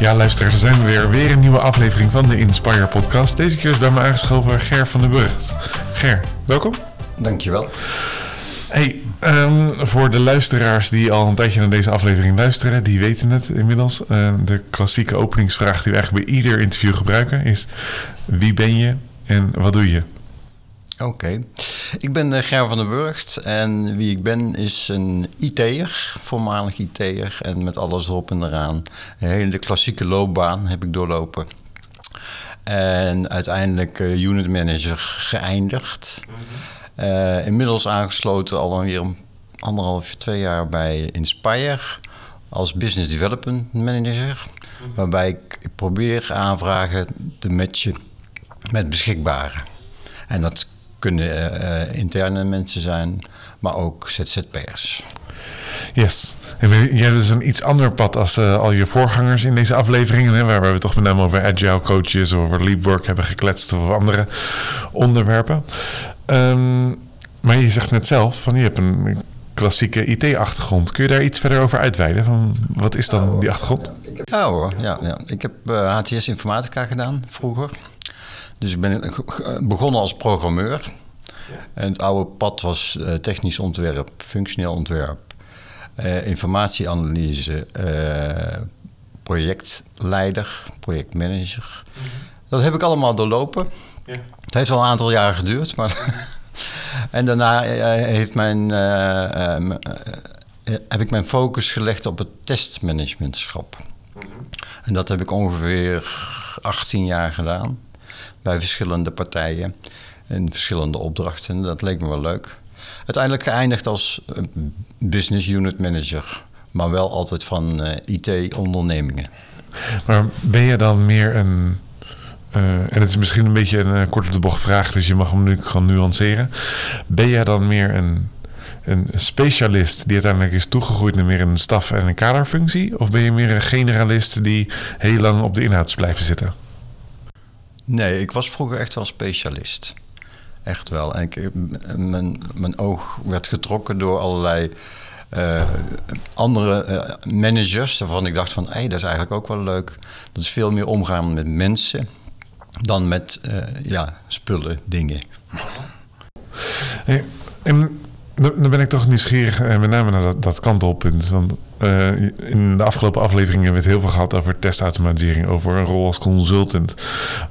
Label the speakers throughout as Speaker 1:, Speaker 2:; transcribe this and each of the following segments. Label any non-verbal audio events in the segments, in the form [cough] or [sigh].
Speaker 1: Ja, luisteraars, er zijn we weer. Weer een nieuwe aflevering van de Inspire podcast. Deze keer is bij me aangeschoven Ger van den Burgt. Ger, welkom.
Speaker 2: Dankjewel.
Speaker 1: Hey, um, voor de luisteraars die al een tijdje naar deze aflevering luisteren, die weten het inmiddels. Uh, de klassieke openingsvraag die we eigenlijk bij ieder interview gebruiken is: wie ben je en wat doe je?
Speaker 2: Oké. Ik ben uh, Ger van den Burgt en wie ik ben is een IT'er, voormalig IT'er en met alles erop en eraan. Een hele klassieke loopbaan heb ik doorlopen. En uiteindelijk uh, unit manager geëindigd. Uh, inmiddels aangesloten alweer anderhalf, twee jaar bij Inspire als business development manager. Waarbij ik, ik probeer aanvragen te matchen met beschikbare. En dat kunnen uh, interne mensen zijn, maar ook ZZP'ers.
Speaker 1: Yes. En jij hebt dus een iets ander pad als uh, al je voorgangers in deze afleveringen, hè, waar we toch met name over agile coaches of over leapwork hebben gekletst of andere onderwerpen. Um, maar je zegt net zelf van je hebt een klassieke IT-achtergrond. Kun je daar iets verder over uitweiden? Van wat is dan die achtergrond?
Speaker 2: Ja hoor, ja, ja. ik heb uh, HTS Informatica gedaan vroeger. Dus ik ben begonnen als programmeur. En het oude pad was uh, technisch ontwerp, functioneel ontwerp, uh, informatieanalyse, uh, projectleider, projectmanager. Mm -hmm. Dat heb ik allemaal doorlopen. Ja. Het heeft al een aantal jaar geduurd, maar. [laughs] en daarna heeft mijn, heb ik mijn focus gelegd op het testmanagementschap. Mm -hmm. En dat heb ik ongeveer 18 jaar gedaan bij verschillende partijen en verschillende opdrachten. Dat leek me wel leuk. Uiteindelijk geëindigd als business unit manager, maar wel altijd van uh, IT-ondernemingen.
Speaker 1: Maar ben je dan meer een. Uh, en het is misschien een beetje een kort op de bocht vraag, dus je mag hem nu gewoon nuanceren. Ben jij dan meer een, een specialist die uiteindelijk is toegegroeid naar meer een staf- en een kaderfunctie? Of ben je meer een generalist die heel lang op de inhoud is blijven zitten?
Speaker 2: Nee, ik was vroeger echt wel specialist. Echt wel. En ik, mijn, mijn oog werd getrokken door allerlei uh, andere uh, managers. Waarvan ik dacht van, hé, hey, dat is eigenlijk ook wel leuk. Dat is veel meer omgaan met mensen dan met uh, ja, spullen, dingen.
Speaker 1: Hey, en dan ben ik toch nieuwsgierig, met name naar dat, dat kantelpunt. Want uh, in de afgelopen afleveringen hebben we het heel veel gehad over testautomatisering, over een rol als consultant,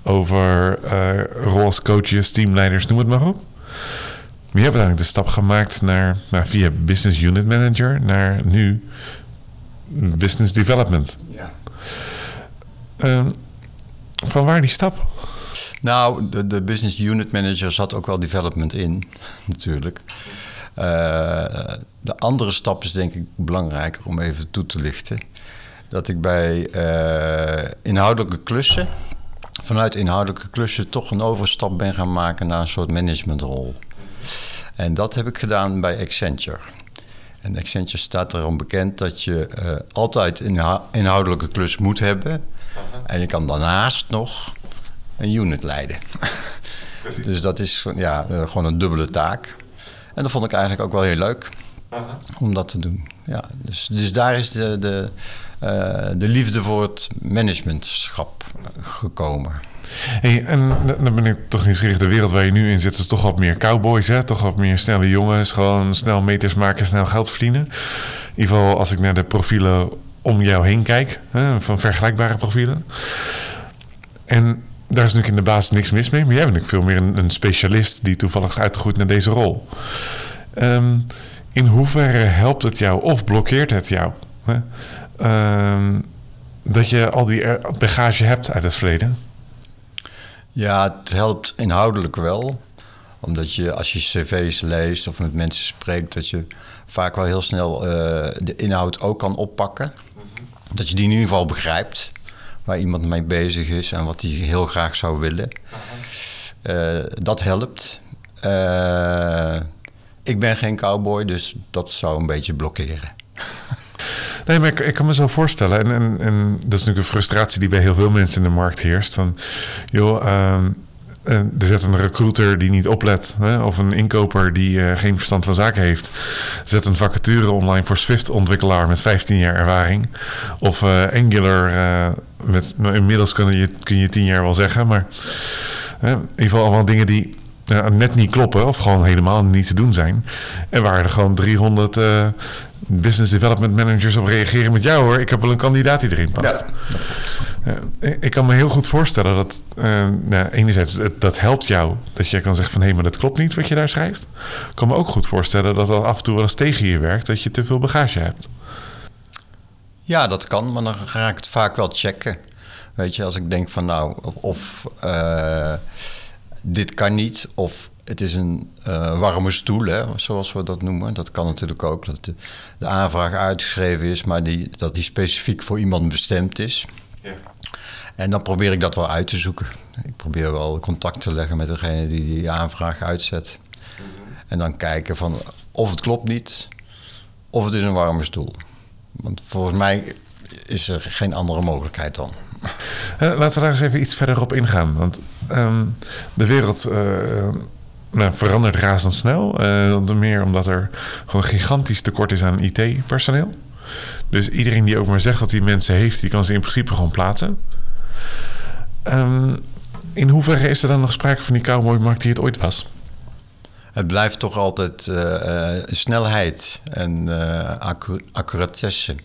Speaker 1: over uh, rol als coaches, teamleiders, noem het maar op. Maar je hebt uiteindelijk de stap gemaakt naar, naar via business unit manager naar nu business development. Ja. Uh, van waar die stap?
Speaker 2: Nou, de, de business unit manager zat ook wel development in, [laughs] natuurlijk. Uh, de andere stap is denk ik belangrijker om even toe te lichten. Dat ik bij uh, inhoudelijke klussen, vanuit inhoudelijke klussen, toch een overstap ben gaan maken naar een soort managementrol. En dat heb ik gedaan bij Accenture. En Accenture staat erom bekend dat je uh, altijd een inhoudelijke klus moet hebben. En je kan daarnaast nog een unit leiden. dus dat is ja, gewoon een dubbele taak. En dat vond ik eigenlijk ook wel heel leuk om dat te doen. Ja, dus, dus daar is de, de, uh, de liefde voor het managementschap gekomen.
Speaker 1: Hey, en dan ben ik toch nieuwsgierig. De wereld waar je nu in zit is toch wat meer cowboys, hè? Toch wat meer snelle jongens. Gewoon snel meters maken, snel geld verdienen. In ieder geval als ik naar de profielen om jou heen kijk. Hè? Van vergelijkbare profielen. En daar is natuurlijk in de basis niks mis mee. Maar jij bent natuurlijk veel meer een, een specialist die toevallig is uitgegroeid naar deze rol. Um, in hoeverre helpt het jou of blokkeert het jou? Hè? Um, dat je al die bagage hebt uit het verleden?
Speaker 2: Ja, het helpt inhoudelijk wel. Omdat je als je cv's leest of met mensen spreekt... dat je vaak wel heel snel uh, de inhoud ook kan oppakken. Dat je die in ieder geval begrijpt waar iemand mee bezig is en wat hij heel graag zou willen. Uh, dat helpt. Uh, ik ben geen cowboy, dus dat zou een beetje blokkeren. [laughs]
Speaker 1: Nee, maar ik, ik, kan me zo voorstellen. En, en, en dat is natuurlijk een frustratie die bij heel veel mensen in de markt heerst. Van, joh, uh, er zet een recruiter die niet oplet, hè, of een inkoper die uh, geen verstand van zaken heeft, zet een vacature online voor Swift-ontwikkelaar met 15 jaar ervaring, of uh, Angular met, nou, inmiddels kun je, kun je tien jaar wel zeggen, maar in ieder geval allemaal dingen die net niet kloppen of gewoon helemaal niet te doen zijn. En waar er gewoon 300 uh, business development managers op reageren met jou hoor. Ik heb wel een kandidaat die erin past. Ja, ik kan me heel goed voorstellen dat uh, nou, enerzijds dat helpt jou. Dat je kan zeggen van hé, hey, maar dat klopt niet wat je daar schrijft. Ik kan me ook goed voorstellen dat dat af en toe wel eens tegen je werkt. Dat je te veel bagage hebt.
Speaker 2: Ja, dat kan, maar dan ga ik het vaak wel checken. Weet je, als ik denk van nou, of, of uh, dit kan niet, of het is een uh, warme stoel, hè, zoals we dat noemen. Dat kan natuurlijk ook, dat de, de aanvraag uitgeschreven is, maar die, dat die specifiek voor iemand bestemd is. Ja. En dan probeer ik dat wel uit te zoeken. Ik probeer wel contact te leggen met degene die die aanvraag uitzet. Mm -hmm. En dan kijken van of het klopt niet, of het is een warme stoel. Want volgens mij is er geen andere mogelijkheid dan.
Speaker 1: Uh, laten we daar eens even iets verder op ingaan. Want um, de wereld uh, nou, verandert razendsnel. Uh, meer omdat er gewoon een gigantisch tekort is aan IT-personeel. Dus iedereen die ook maar zegt dat hij mensen heeft, die kan ze in principe gewoon plaatsen. Um, in hoeverre is er dan nog sprake van die cowboymarkt die het ooit was?
Speaker 2: Het blijft toch altijd uh, snelheid en accuratesse.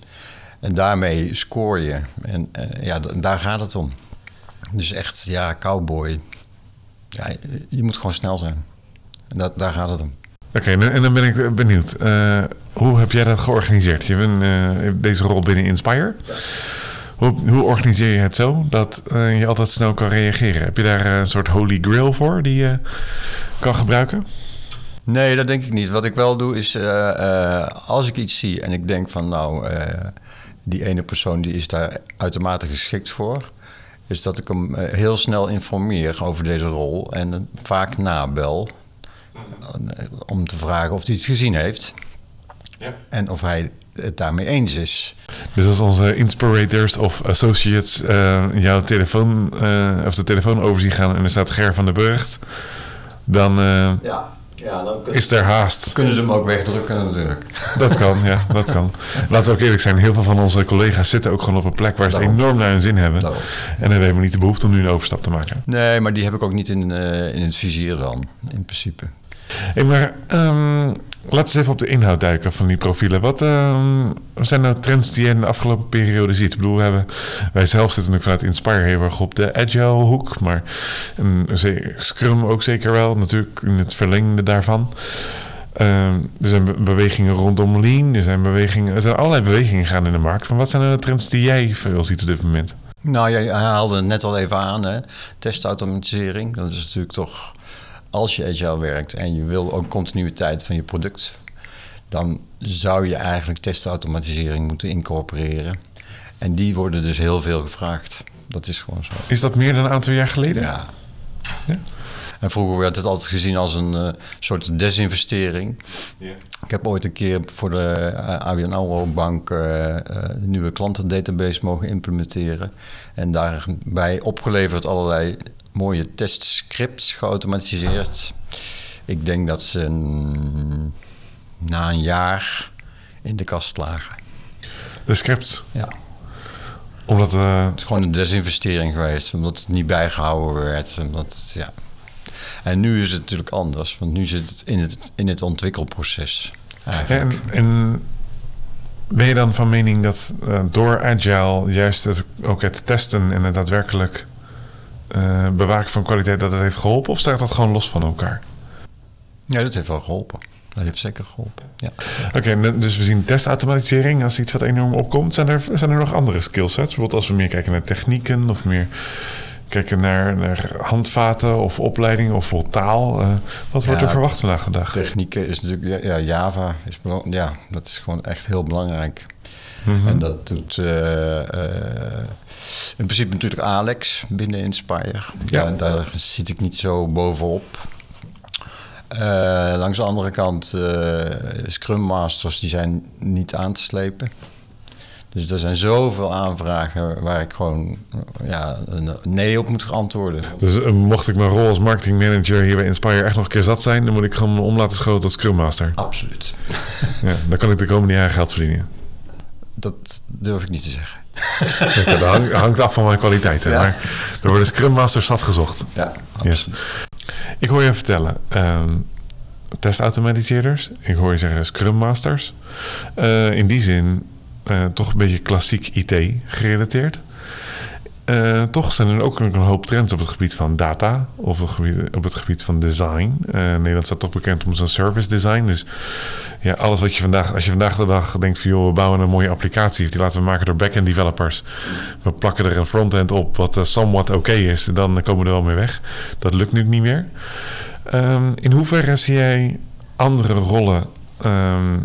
Speaker 2: En daarmee scoor je. En ja, daar gaat het om. Dus echt, ja, cowboy. Ja, je moet gewoon snel zijn. Dat, daar gaat het om.
Speaker 1: Oké, okay, en dan ben ik benieuwd. Uh, hoe heb jij dat georganiseerd? Je bent uh, deze rol binnen Inspire. Hoe, hoe, organiseer je het zo dat uh, je altijd snel kan reageren? Heb je daar een soort holy grail voor die je kan gebruiken?
Speaker 2: Nee, dat denk ik niet. Wat ik wel doe is, als ik iets zie en ik denk van nou, die ene persoon die is daar uitermate geschikt voor is dat ik hem heel snel informeer over deze rol en vaak nabel om te vragen of hij iets gezien heeft ja. en of hij het daarmee eens is.
Speaker 1: Dus als onze inspirators of associates uh, jouw telefoon uh, of de telefoon overzien gaan en er staat Ger van der Burgt, dan, uh, ja. Ja, dan kunnen, is er haast.
Speaker 2: Kunnen ze hem ook wegdrukken natuurlijk.
Speaker 1: Dat kan, ja, dat kan. Laten we ook eerlijk zijn, heel veel van onze collega's zitten ook gewoon op een plek waar ze Daarom. enorm naar hun zin hebben. Daarom. En dan hebben we niet de behoefte om nu een overstap te maken.
Speaker 2: Nee, maar die heb ik ook niet in, uh, in het vizier dan, in principe.
Speaker 1: Hey, maar um, laten we eens even op de inhoud duiken van die profielen. Wat um, zijn nou trends die je in de afgelopen periode ziet? Ik bedoel, we hebben, wij zelf zitten natuurlijk vanuit Inspire heel erg op de agile hoek. Maar um, Scrum ook zeker wel, natuurlijk in het verlengde daarvan. Um, er zijn bewegingen rondom Lean, er zijn, bewegingen, er zijn allerlei bewegingen gaan in de markt. Van wat zijn nou de trends die jij veel ziet op dit moment?
Speaker 2: Nou, jij haalde het net al even aan, testautomatisering. Dat is natuurlijk toch als je agile werkt en je wil ook continuïteit van je product, dan zou je eigenlijk testautomatisering moeten incorporeren. En die worden dus heel veel gevraagd. Dat is gewoon zo.
Speaker 1: Is dat meer dan een aantal jaar geleden?
Speaker 2: Ja. ja? En vroeger werd het altijd gezien als een uh, soort desinvestering. Yeah. Ik heb ooit een keer voor de uh, ABN AMRO Bank uh, de nieuwe klantendatabase mogen implementeren. En daarbij opgeleverd allerlei mooie testscripts geautomatiseerd. Ik denk dat ze na een jaar in de kast lagen.
Speaker 1: De scripts?
Speaker 2: Ja.
Speaker 1: Omdat, uh...
Speaker 2: Het is gewoon een desinvestering geweest, omdat het niet bijgehouden werd. Omdat, ja. En nu is het natuurlijk anders, want nu zit het in het, in het ontwikkelproces.
Speaker 1: En, en ben je dan van mening dat uh, door Agile juist het, ook het testen en het daadwerkelijk uh, bewaken van kwaliteit dat het heeft geholpen? Of staat dat gewoon los van elkaar?
Speaker 2: Ja, dat heeft wel geholpen. Dat heeft zeker geholpen. Ja.
Speaker 1: Oké, dus we zien testautomatisering als iets wat enorm opkomt. Zijn er, zijn er nog andere skillsets? Bijvoorbeeld als we meer kijken naar technieken of meer kijken naar, naar handvaten of opleiding of taal. Uh, wat wordt er verwacht vandaag de dag?
Speaker 2: Technieken is natuurlijk, ja, Java is, ja, dat is gewoon echt heel belangrijk. Mm -hmm. En dat doet. Uh, in principe natuurlijk Alex binnen Inspire. Ja. Daar, daar zit ik niet zo bovenop. Uh, langs de andere kant, uh, Scrum Masters die zijn niet aan te slepen. Dus er zijn zoveel aanvragen waar ik gewoon ja, een nee op moet antwoorden.
Speaker 1: Dus uh, mocht ik mijn rol als marketingmanager hier bij Inspire echt nog een keer zat zijn, dan moet ik gewoon om laten schoten als Scrum Master.
Speaker 2: Absoluut.
Speaker 1: ja, dan kan ik de komende jaren geld verdienen.
Speaker 2: Dat durf ik niet te zeggen. [laughs]
Speaker 1: dat hangt, hangt af van mijn kwaliteiten.
Speaker 2: Ja.
Speaker 1: Maar er worden Scrum Masters zat gezocht.
Speaker 2: Ja,
Speaker 1: Yes. Ik hoor je vertellen, ehm testautomatiseerders. Ik hoor je zeggen Scrum Masters. Eh, in die zin eh, toch een beetje klassiek IT gerelateerd. Eh, toch zijn er ook een hoop trends op het gebied van data, gebied, op het gebied van design. Eh, Nederland staat toch bekend om zijn service design. Dus ja, alles wat je vandaag, als je vandaag de dag denkt van joh, we bouwen een mooie applicatie, die laten we maken door back-end developers. We plakken er een frontend op wat eh, somewhat oké is, dan komen we er wel mee weg. Dat lukt nu niet meer. Ehm, in hoeverre zie jij andere rollen ehm,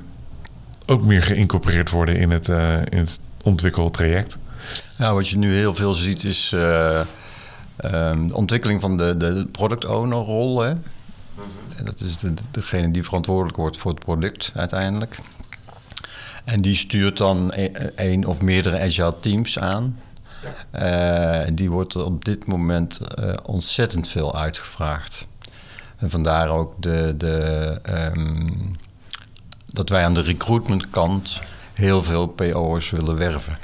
Speaker 1: ook meer geïncorporeerd worden in het, in het ontwikkeltraject?
Speaker 2: Ja, wat je nu heel veel ziet is eh, ehm, de ontwikkeling van de, de product owner rol. Hè? En Dat is de, degene die verantwoordelijk wordt voor het product uiteindelijk. En die stuurt dan e- één of meerdere agile teams aan. Eh, die wordt er op dit moment eh, ontzettend veel uitgevraagd. En vandaar ook de, de, ehm, dat wij aan de recruitment kant heel veel PO'ers willen werven.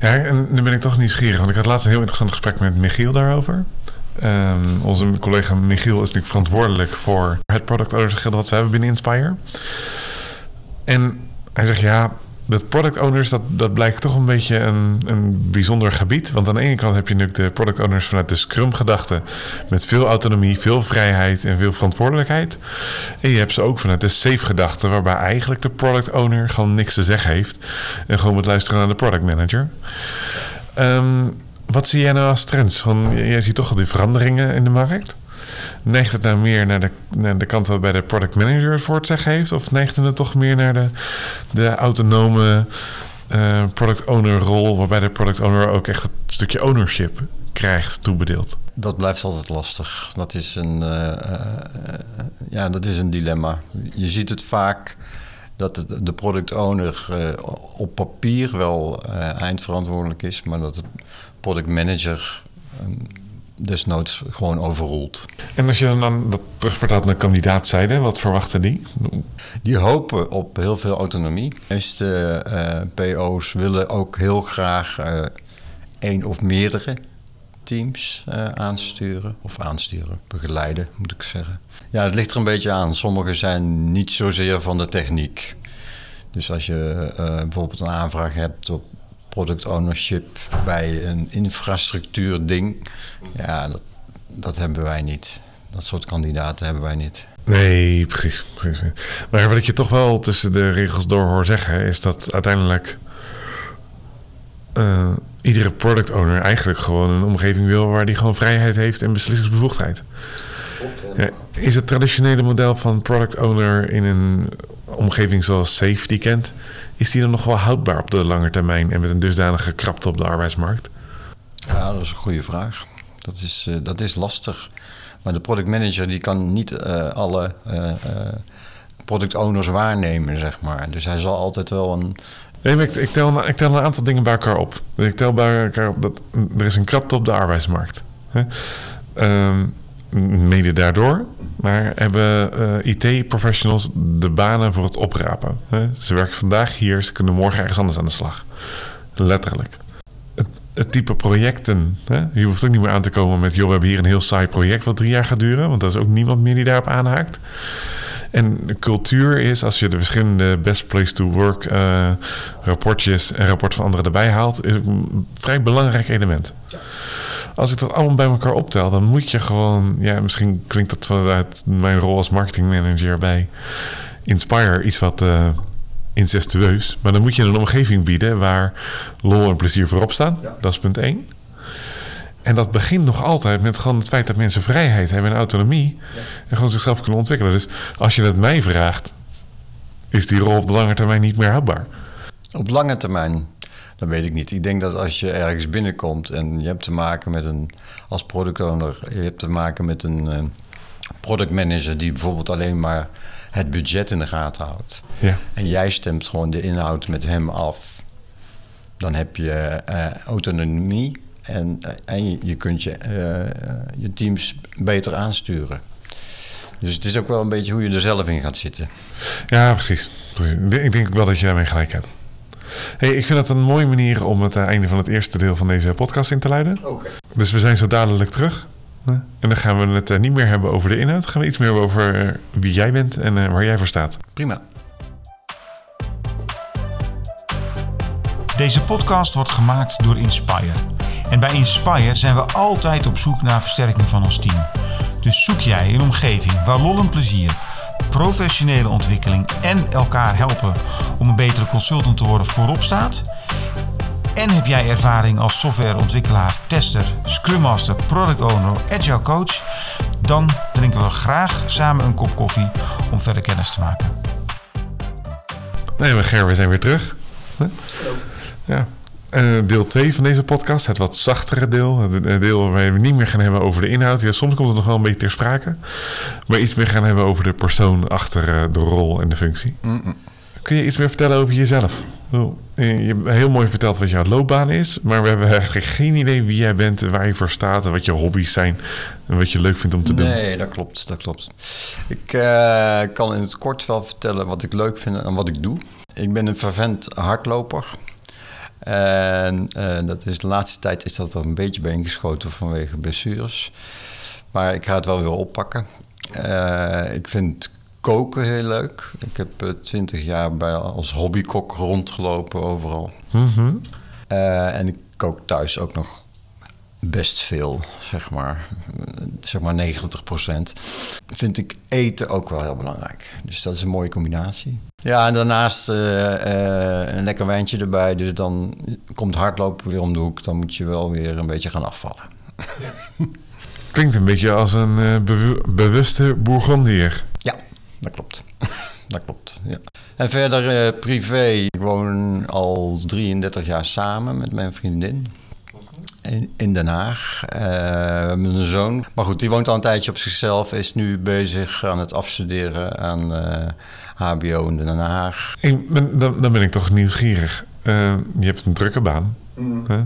Speaker 1: Ja, en nu ben ik toch nieuwsgierig, want ik had laatst een heel interessant gesprek met Michiel daarover. Ehm, onze collega Michiel is natuurlijk verantwoordelijk voor het product ownership wat we hebben binnen Inspire. En hij zegt ja, dat product owners, dat, dat blijkt toch een beetje een, een bijzonder gebied. Want aan de ene kant heb je natuurlijk de product owners vanuit de Scrum-gedachte. Met veel autonomie, veel vrijheid en veel verantwoordelijkheid. En je hebt ze ook vanuit de Safe-gedachte, waarbij eigenlijk de product owner gewoon niks te zeggen heeft. En gewoon moet luisteren naar de product manager. Ehm, wat zie jij nou als trends? Want jij ziet toch al die veranderingen in de markt. Neigt het nou meer naar de, naar de kant waarbij de product manager het voor het heeft? Of neigt het toch meer naar de, de autonome eh, product owner rol, waarbij de product owner ook echt het stukje ownership krijgt toebedeeld?
Speaker 2: Dat blijft altijd lastig. Dat is een, eh, eh, ja, dat is een dilemma. Je ziet het vaak dat de product owner op papier wel eindverantwoordelijk is, maar dat de product manager eh, desnoods gewoon overroelt.
Speaker 1: En als je dan, dan dat terugvertaalt naar kandidaatzijde, wat verwachten die?
Speaker 2: Die hopen op heel veel autonomie. De meeste eh, PO's willen ook heel graag eh, één of meerdere teams eh, aansturen. Of aansturen, begeleiden moet ik zeggen. Ja, het ligt er een beetje aan. Sommigen zijn niet zozeer van de techniek. Dus als je bijvoorbeeld een aanvraag hebt op product ownership bij een infrastructuurding, ja, dat, dat hebben wij niet. Dat soort kandidaten hebben wij niet.
Speaker 1: Nee, precies, precies. Maar wat ik je toch wel tussen de regels door hoor zeggen, is dat uiteindelijk eh, iedere product owner eigenlijk gewoon een omgeving wil waar die gewoon vrijheid heeft en beslissingsbevoegdheid. Ja, is het traditionele model van product owner in een omgeving zoals Safety kent, is die dan nog wel houdbaar op de lange termijn en met een dusdanige krapte op de arbeidsmarkt?
Speaker 2: Ja, dat is een goede vraag. Dat is, eh, dat is lastig. Maar de product manager die kan niet eh, alle eh, product owners waarnemen, zeg maar. Dus hij zal altijd wel een...
Speaker 1: Nee, maar ik, ik, tel, ik tel een aantal dingen bij elkaar op. Ik tel bij elkaar op dat er is een krapte op de arbeidsmarkt. Ehm, mede daardoor. Maar hebben eh, IT-professionals de banen voor het oprapen. Hè? Ze werken vandaag hier, ze kunnen morgen ergens anders aan de slag. Letterlijk. Het, het type projecten. Hè? Je hoeft ook niet meer aan te komen met... joh, we hebben hier een heel saai project wat drie jaar gaat duren. Want er is ook niemand meer die daarop aanhaakt. En cultuur is, als je de verschillende best place to work eh, rapportjes en rapport van anderen erbij haalt, is een vrij belangrijk element. Als ik dat allemaal bij elkaar optel, dan moet je gewoon, ja, misschien klinkt dat vanuit mijn rol als marketingmanager bij Inspire iets wat eh, incestueus, maar dan moet je een omgeving bieden waar lol en plezier voorop staan. Dat is punt één. En dat begint nog altijd met gewoon het feit dat mensen vrijheid hebben en autonomie. En gewoon zichzelf kunnen ontwikkelen. Dus als je het mij vraagt, is die rol op de lange termijn niet meer houdbaar.
Speaker 2: Op lange termijn, dat weet ik niet. Ik denk dat als je ergens binnenkomt en je hebt te maken met een... als product owner, je hebt te maken met een eh, product manager... die bijvoorbeeld alleen maar het budget in de gaten houdt.
Speaker 1: Ja.
Speaker 2: En jij stemt gewoon de inhoud met hem af. Dan heb je eh, autonomie en, eh, en je, je kunt je, je teams beter aansturen. Dus het is ook wel een beetje hoe je er zelf in gaat zitten.
Speaker 1: Ja, precies. precies. Ik denk- Ik denk ook wel dat je daarmee gelijk hebt. Hey, ik vind dat een mooie manier om het einde van het eerste deel van deze podcast in te luiden.
Speaker 2: Oké.
Speaker 1: Dus we zijn zo dadelijk terug. Eh, En dan gaan we het eh, niet meer hebben over de inhoud. gaan we iets meer hebben over eh, wie jij bent en eh, waar jij voor staat.
Speaker 2: Prima.
Speaker 3: Deze podcast wordt gemaakt door Inspire. En bij Inspire zijn we altijd op zoek naar versterking van ons team. Dus zoek jij een omgeving waar lol en plezier, professionele ontwikkeling en elkaar helpen om een betere consultant te worden voorop staat? En heb jij ervaring als softwareontwikkelaar, tester, scrum master, product owner, agile coach? Dan drinken we graag samen een kop koffie om verder kennis te maken.
Speaker 1: Nee, maar Ger, we zijn weer terug. Ja. Eh, deel 2 van deze podcast, het wat zachtere deel. Het deel waar we niet meer gaan hebben over de inhoud. Ja, soms komt het nog wel een beetje ter sprake. Maar iets meer gaan hebben over de persoon achter eh, de rol en de functie. Kun je iets meer vertellen over jezelf? Je hebt heel mooi verteld wat jouw loopbaan is. Maar we hebben eigenlijk geen idee wie jij bent, waar je voor staat... en wat je hobby's zijn en wat je leuk vindt om te doen.
Speaker 2: Nee, dat klopt, dat klopt. Ik eh, kan in het kort wel vertellen wat ik leuk vind en wat ik doe. Ik ben een vervent hardloper. En eh, dat is, de laatste tijd is dat er een beetje bij ingeschoten vanwege blessures. Maar ik ga het wel weer oppakken. Eh, ik vind koken heel leuk. Ik heb twintig jaar bij, als hobbykok rondgelopen overal.
Speaker 1: Mhm.
Speaker 2: Eh, en ik kook thuis ook nog best veel, zeg maar. Zeg maar 90% Vind ik eten ook wel heel belangrijk. Dus dat is een mooie combinatie. Ja, en daarnaast eh, eh, een lekker wijntje erbij. Dus dan komt hardlopen weer om de hoek. Dan moet je wel weer een beetje gaan afvallen. [laughs]
Speaker 1: Klinkt een beetje als een eh, bewu- bewuste Bourgondier.
Speaker 2: Ja, dat klopt. [laughs] dat klopt, ja. En verder privé. Ik woon al 33 jaar samen met mijn vriendin. In, in Den Haag. Eh, we hebben een zoon. Maar goed, die woont al een tijdje op zichzelf. Is nu bezig aan het afstuderen aan eh, HBO in Den Haag.
Speaker 1: Ik ben, dan, dan ben ik toch nieuwsgierig. Eh, je hebt een drukke baan. hè?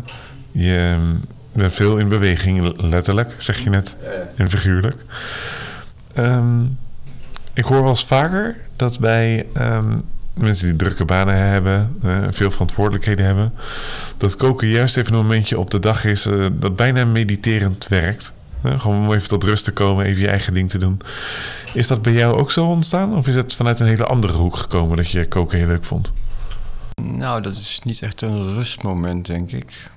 Speaker 1: Je bent veel in beweging, letterlijk, zeg je net. En figuurlijk. Ehm, ik hoor wel eens vaker dat bij ehm, mensen die drukke banen hebben, veel verantwoordelijkheden hebben, dat koken juist even een momentje op de dag is eh, dat bijna mediterend werkt. Gewoon om even tot rust te komen, even je eigen ding te doen. Is dat bij jou ook zo ontstaan? Of is het vanuit een hele andere hoek gekomen dat je koken heel leuk vond?
Speaker 2: Nou, dat is niet echt een rustmoment, denk ik.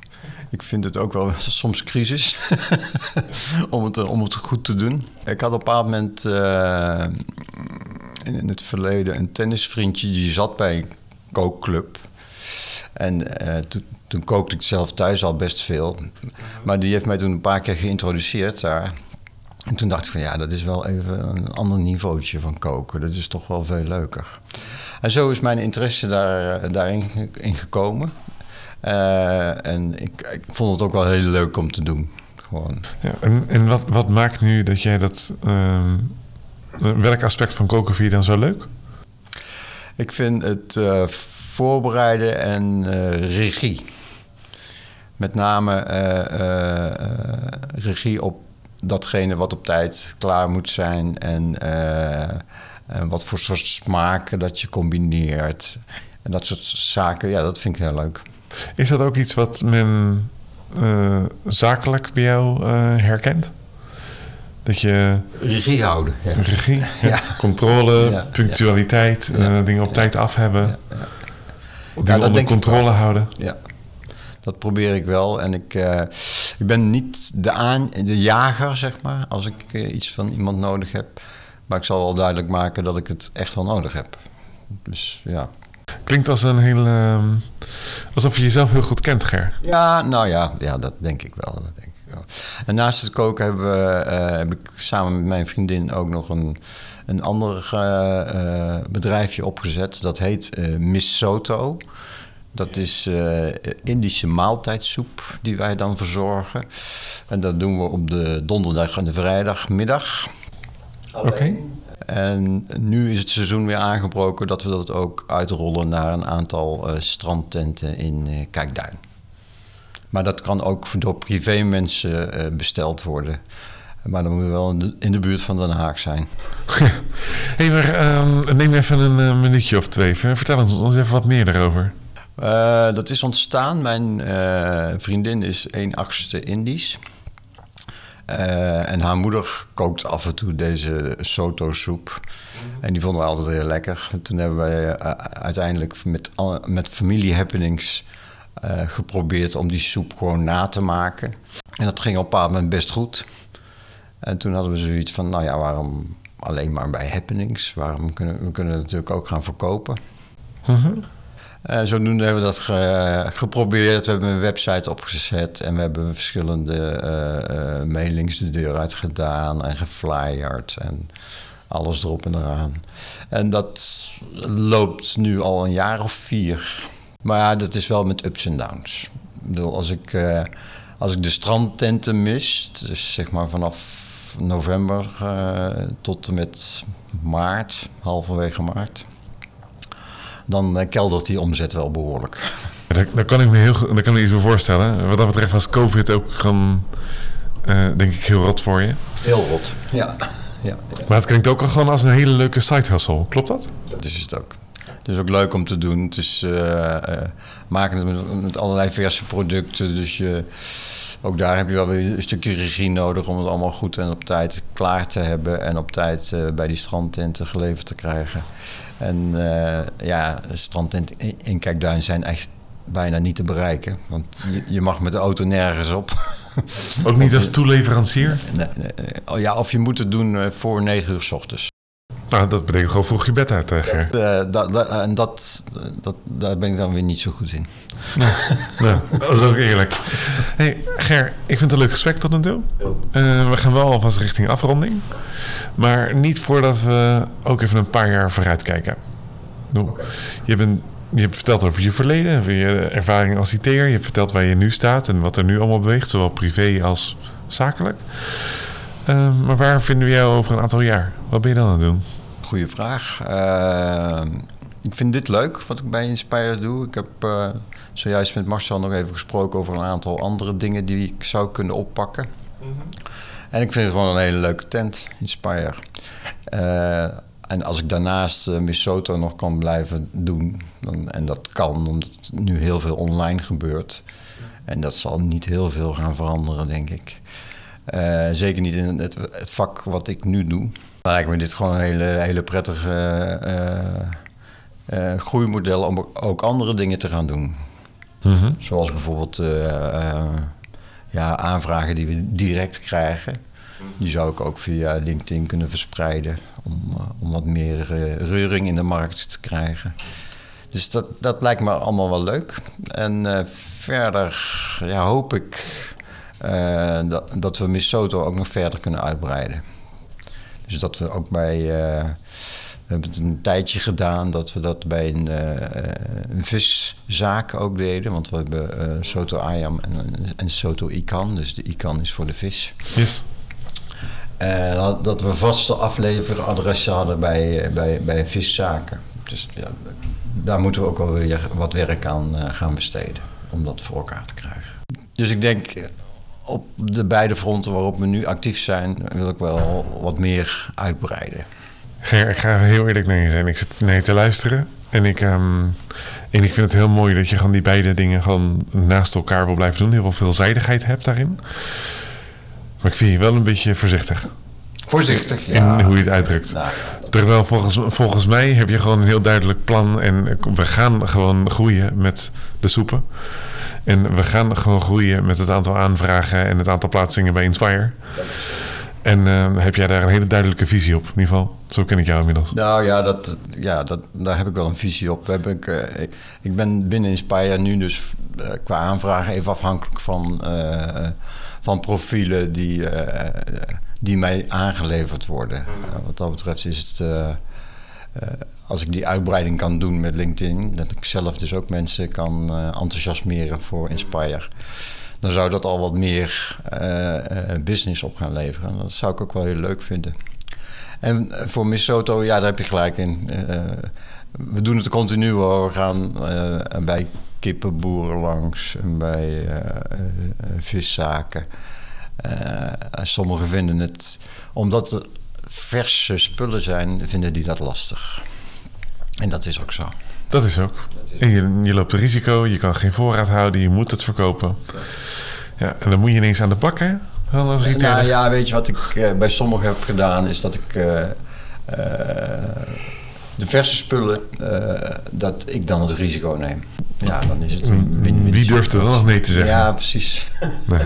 Speaker 2: Ik vind het ook wel [laughs] soms crisis [laughs] om, het, om het goed te doen. Ik had op een bepaald moment eh, in, het verleden een tennisvriendje die zat bij een kookclub. En eh, toen, toen kookte ik zelf thuis al best veel. Maar die heeft mij toen een paar keer geïntroduceerd daar. En toen dacht ik van ja, dat is wel even een ander niveautje van koken. Dat is toch wel veel leuker. En zo is mijn interesse daar, daarin ge- in gekomen. Eh, en ik, ik vond het ook wel heel leuk om te doen. Gewoon.
Speaker 1: Ja, en en wat, wat maakt nu dat jij dat... ehm, welk aspect van koken vind je dan zo leuk?
Speaker 2: Ik vind het eh, voorbereiden en eh, regie. Met name eh, regie op datgene wat op tijd klaar moet zijn. En, en wat voor soort smaken dat je combineert. En dat soort zaken, ja, dat vind ik heel leuk.
Speaker 1: Is dat ook iets wat men zakelijk bij jou herkent? Dat je
Speaker 2: Regie houden. Ja.
Speaker 1: regie, [laughs]
Speaker 2: Ja.
Speaker 1: controle, punctualiteit, eh, dingen op tijd af hebben,
Speaker 2: Ja, ja.
Speaker 1: dingen onder controle houden.
Speaker 2: Ja, dat probeer ik wel. En ik, eh, ik ben niet de, aan, de jager, zeg maar, als ik eh, iets van iemand nodig heb. Maar ik zal wel duidelijk maken dat ik het echt wel nodig heb. Dus ja.
Speaker 1: Klinkt als een heel... ehm, alsof je jezelf heel goed kent, Ger.
Speaker 2: Ja, nou ja, ja, dat denk ik wel. En naast het koken hebben we, eh, heb ik samen met mijn vriendin ook nog een, een ander eh, eh, bedrijfje opgezet. Dat heet eh Miss Soto. Dat is eh, Indische maaltijdsoep die wij dan verzorgen. En dat doen we op de donderdag en de vrijdagmiddag.
Speaker 1: Oké.
Speaker 2: En nu is het seizoen weer aangebroken dat we dat ook uitrollen naar een aantal eh, strandtenten in eh, Kijkduin. Maar dat kan ook door privé mensen eh, besteld worden. Maar dan moeten we wel in de, buurt van Den Haag zijn. [laughs]
Speaker 1: hey, maar ehm, neem even een eh, minuutje of twee. Vertel ons, ons even wat meer daarover.
Speaker 2: Uh, dat is ontstaan. Mijn uh, vriendin is 1 achtste Indisch. En haar moeder kookt af en toe deze soto-soep. En die vonden we altijd heel lekker. En toen hebben wij uiteindelijk met, met familie happenings geprobeerd om die soep gewoon na te maken. En dat ging op een bepaald moment best goed. En toen hadden we zoiets van, nou ja, waarom alleen maar bij happenings? Waarom kunnen we kunnen het natuurlijk ook gaan verkopen? Mm uh, zodoende hebben we dat geprobeerd. We hebben een website opgezet en we hebben verschillende uh, mailings de deur uit gedaan en geflyerd en alles erop en eraan. En dat loopt nu al een jaar of vier. Maar ja, dat is wel met ups en downs. Ik bedoel, als ik, als ik de strandtenten mis, dus zeg maar vanaf november tot en met maart, halverwege maart dan eh, keldert die omzet wel behoorlijk.
Speaker 1: Daar, kan ik me heel daar kan ik me iets voor voorstellen. Wat dat betreft was COVID ook gewoon, uh, denk ik, heel rot voor je.
Speaker 2: Heel rot, ja. ja.
Speaker 1: Maar het klinkt ook gewoon als een hele leuke side hustle, klopt dat?
Speaker 2: Dat is het ook. Het is ook leuk om te doen. Het is uh, maken het met, met, allerlei verse producten. Dus je, ook daar heb je wel weer een stukje regie nodig om het allemaal goed en op tijd klaar te hebben. En op tijd bij die strandtenten geleverd te krijgen. En uh, ja, strandtent in Kijkduin zijn echt bijna niet te bereiken. Want je, je mag met de auto nergens op.
Speaker 1: Ook niet als toeleverancier?
Speaker 2: Nee, nee, oh Ja, of je moet het doen eh, voor negen uur s ochtends.
Speaker 1: Nou, dat betekent gewoon vroeg je bed uit,
Speaker 2: Ger. Dat, dat, en dat, dat, daar ben ik dan weer niet zo goed in.
Speaker 1: Nou, nou dat is ook eerlijk. Hey, Ger, ik vind het een leuk gesprek tot nu toe. Uh, we gaan wel alvast richting afronding. Maar niet voordat we ook even een paar jaar vooruit kijken. Okay. Je, bent, je hebt verteld over je verleden, over je ervaring als IT'er. Je hebt verteld waar je nu staat en wat er nu allemaal beweegt, zowel privé als zakelijk. Uh, maar waar vinden we jou over een aantal jaar? Wat ben je dan aan het doen?
Speaker 2: Goeie vraag. Uh, ik vind dit leuk wat ik bij Inspire doe. Ik heb uh, zojuist met Marcel nog even gesproken over een aantal andere dingen die ik zou kunnen oppakken. Mm -hmm. En ik vind het gewoon een hele leuke tent, Inspire. Uh, en als ik daarnaast uh, Misoto nog kan blijven doen, dan, en dat kan omdat nu heel veel online gebeurt. En dat zal niet heel veel gaan veranderen, denk ik. Uh, zeker niet in het, het, vak wat ik nu doe. Lijkt me dit gewoon een hele, hele prettige uh, groeimodel om ook andere dingen te gaan doen. Mm -hmm. Zoals bijvoorbeeld ja, aanvragen die we direct krijgen. Die zou ik ook via LinkedIn kunnen verspreiden om, om wat meer reuring in de markt te krijgen. Dus dat, dat lijkt me allemaal wel leuk. En uh, verder ja, hoop ik dat, dat we Misoto ook nog verder kunnen uitbreiden. Dus dat we ook bij we hebben het een tijdje gedaan dat we dat bij een, uh, een viszaak ook deden. Want we hebben Soto Ayam en, en Soto Ikan. Dus de Ikan is voor de vis.
Speaker 1: Yes.
Speaker 2: Dat we vaste afleveradressen hadden bij, bij, bij viszaken. Dus ja, daar moeten we ook wel weer wat werk aan gaan besteden. Om dat voor elkaar te krijgen. Dus ik denk op de beide fronten waarop we nu actief zijn, wil ik wel wat meer uitbreiden.
Speaker 1: Ger, ik ga heel eerlijk naar je zijn. Ik zit nee te luisteren. En ik, um, en ik vind het heel mooi dat je gewoon die beide dingen gewoon naast elkaar wil blijven doen. Heel veel veelzijdigheid hebt daarin. Maar ik vind je wel een beetje voorzichtig.
Speaker 2: Voorzichtig, ja.
Speaker 1: In hoe je het uitdrukt. Nou, Terwijl volgens, volgens mij heb je gewoon een heel duidelijk plan. En we gaan gewoon groeien met de soepen. En we gaan gewoon groeien met het aantal aanvragen en het aantal plaatsingen bij Inspire. En uh, heb jij daar een hele duidelijke visie op? In ieder geval, zo ken ik jou inmiddels.
Speaker 2: Nou ja, dat, ja dat, daar heb ik wel een visie op. Heb ik, uh, ik, ik, ben binnen Inspire nu dus uh, qua aanvragen even afhankelijk van, van profielen die, die mij aangeleverd worden. Mhm. wat dat betreft is het... als ik die uitbreiding kan doen met LinkedIn, dat ik zelf dus ook mensen kan enthousiasmeren voor Inspire dan zou dat al wat meer uh, business op gaan leveren. Dat zou ik ook wel heel leuk vinden. En voor Misoto, ja, daar heb je gelijk in. We doen het continu hoor. We gaan bij kippenboeren langs en bij viszaken. sommigen vinden het, omdat verse spullen zijn, vinden die dat lastig. En dat is ook zo.
Speaker 1: Dat is ook. En je, je loopt een risico, je kan geen voorraad houden, je moet het verkopen. Ja, en dan moet je ineens aan de bak, hè? Als retailer.
Speaker 2: Nou ja, weet je wat ik eh, bij sommigen heb gedaan, is dat ik eh, de verse spullen, dat ik dan het risico neem. Ja, dan is het een win-win.
Speaker 1: Wie durft er dan nog nee te zeggen?
Speaker 2: Ja, precies. [laughs]
Speaker 1: Nee.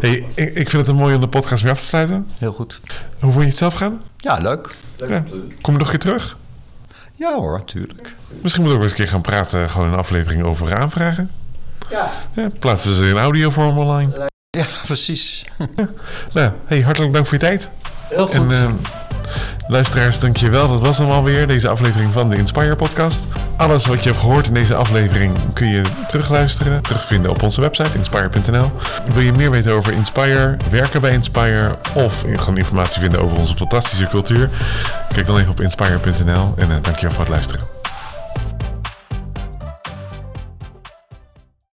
Speaker 1: Hey, ik, ik vind het een mooi om de podcast weer af te sluiten.
Speaker 2: Heel goed.
Speaker 1: Hoe vond je het zelf gaan?
Speaker 2: Ja, leuk.
Speaker 1: Ja. Kom je nog een keer terug?
Speaker 2: Ja hoor, tuurlijk.
Speaker 1: Misschien moeten we ook eens een keer gaan praten, gewoon een aflevering over aanvragen.
Speaker 2: Ja.
Speaker 1: Ja, plaatsen we ze in audiovorm online.
Speaker 2: Ja, precies. [laughs]
Speaker 1: Nou, hey, hartelijk dank voor je tijd.
Speaker 2: Heel goed.
Speaker 1: En eh, luisteraars, dank je wel. Dat was hem alweer, deze aflevering van de Inspire podcast. Alles wat je hebt gehoord in deze aflevering kun je terugluisteren, terugvinden op onze website inspire.nl. Wil je meer weten over Inspire, werken bij Inspire of gewoon informatie vinden over onze fantastische cultuur? Kijk dan even op inspire.nl en uh, dank je wel voor het luisteren.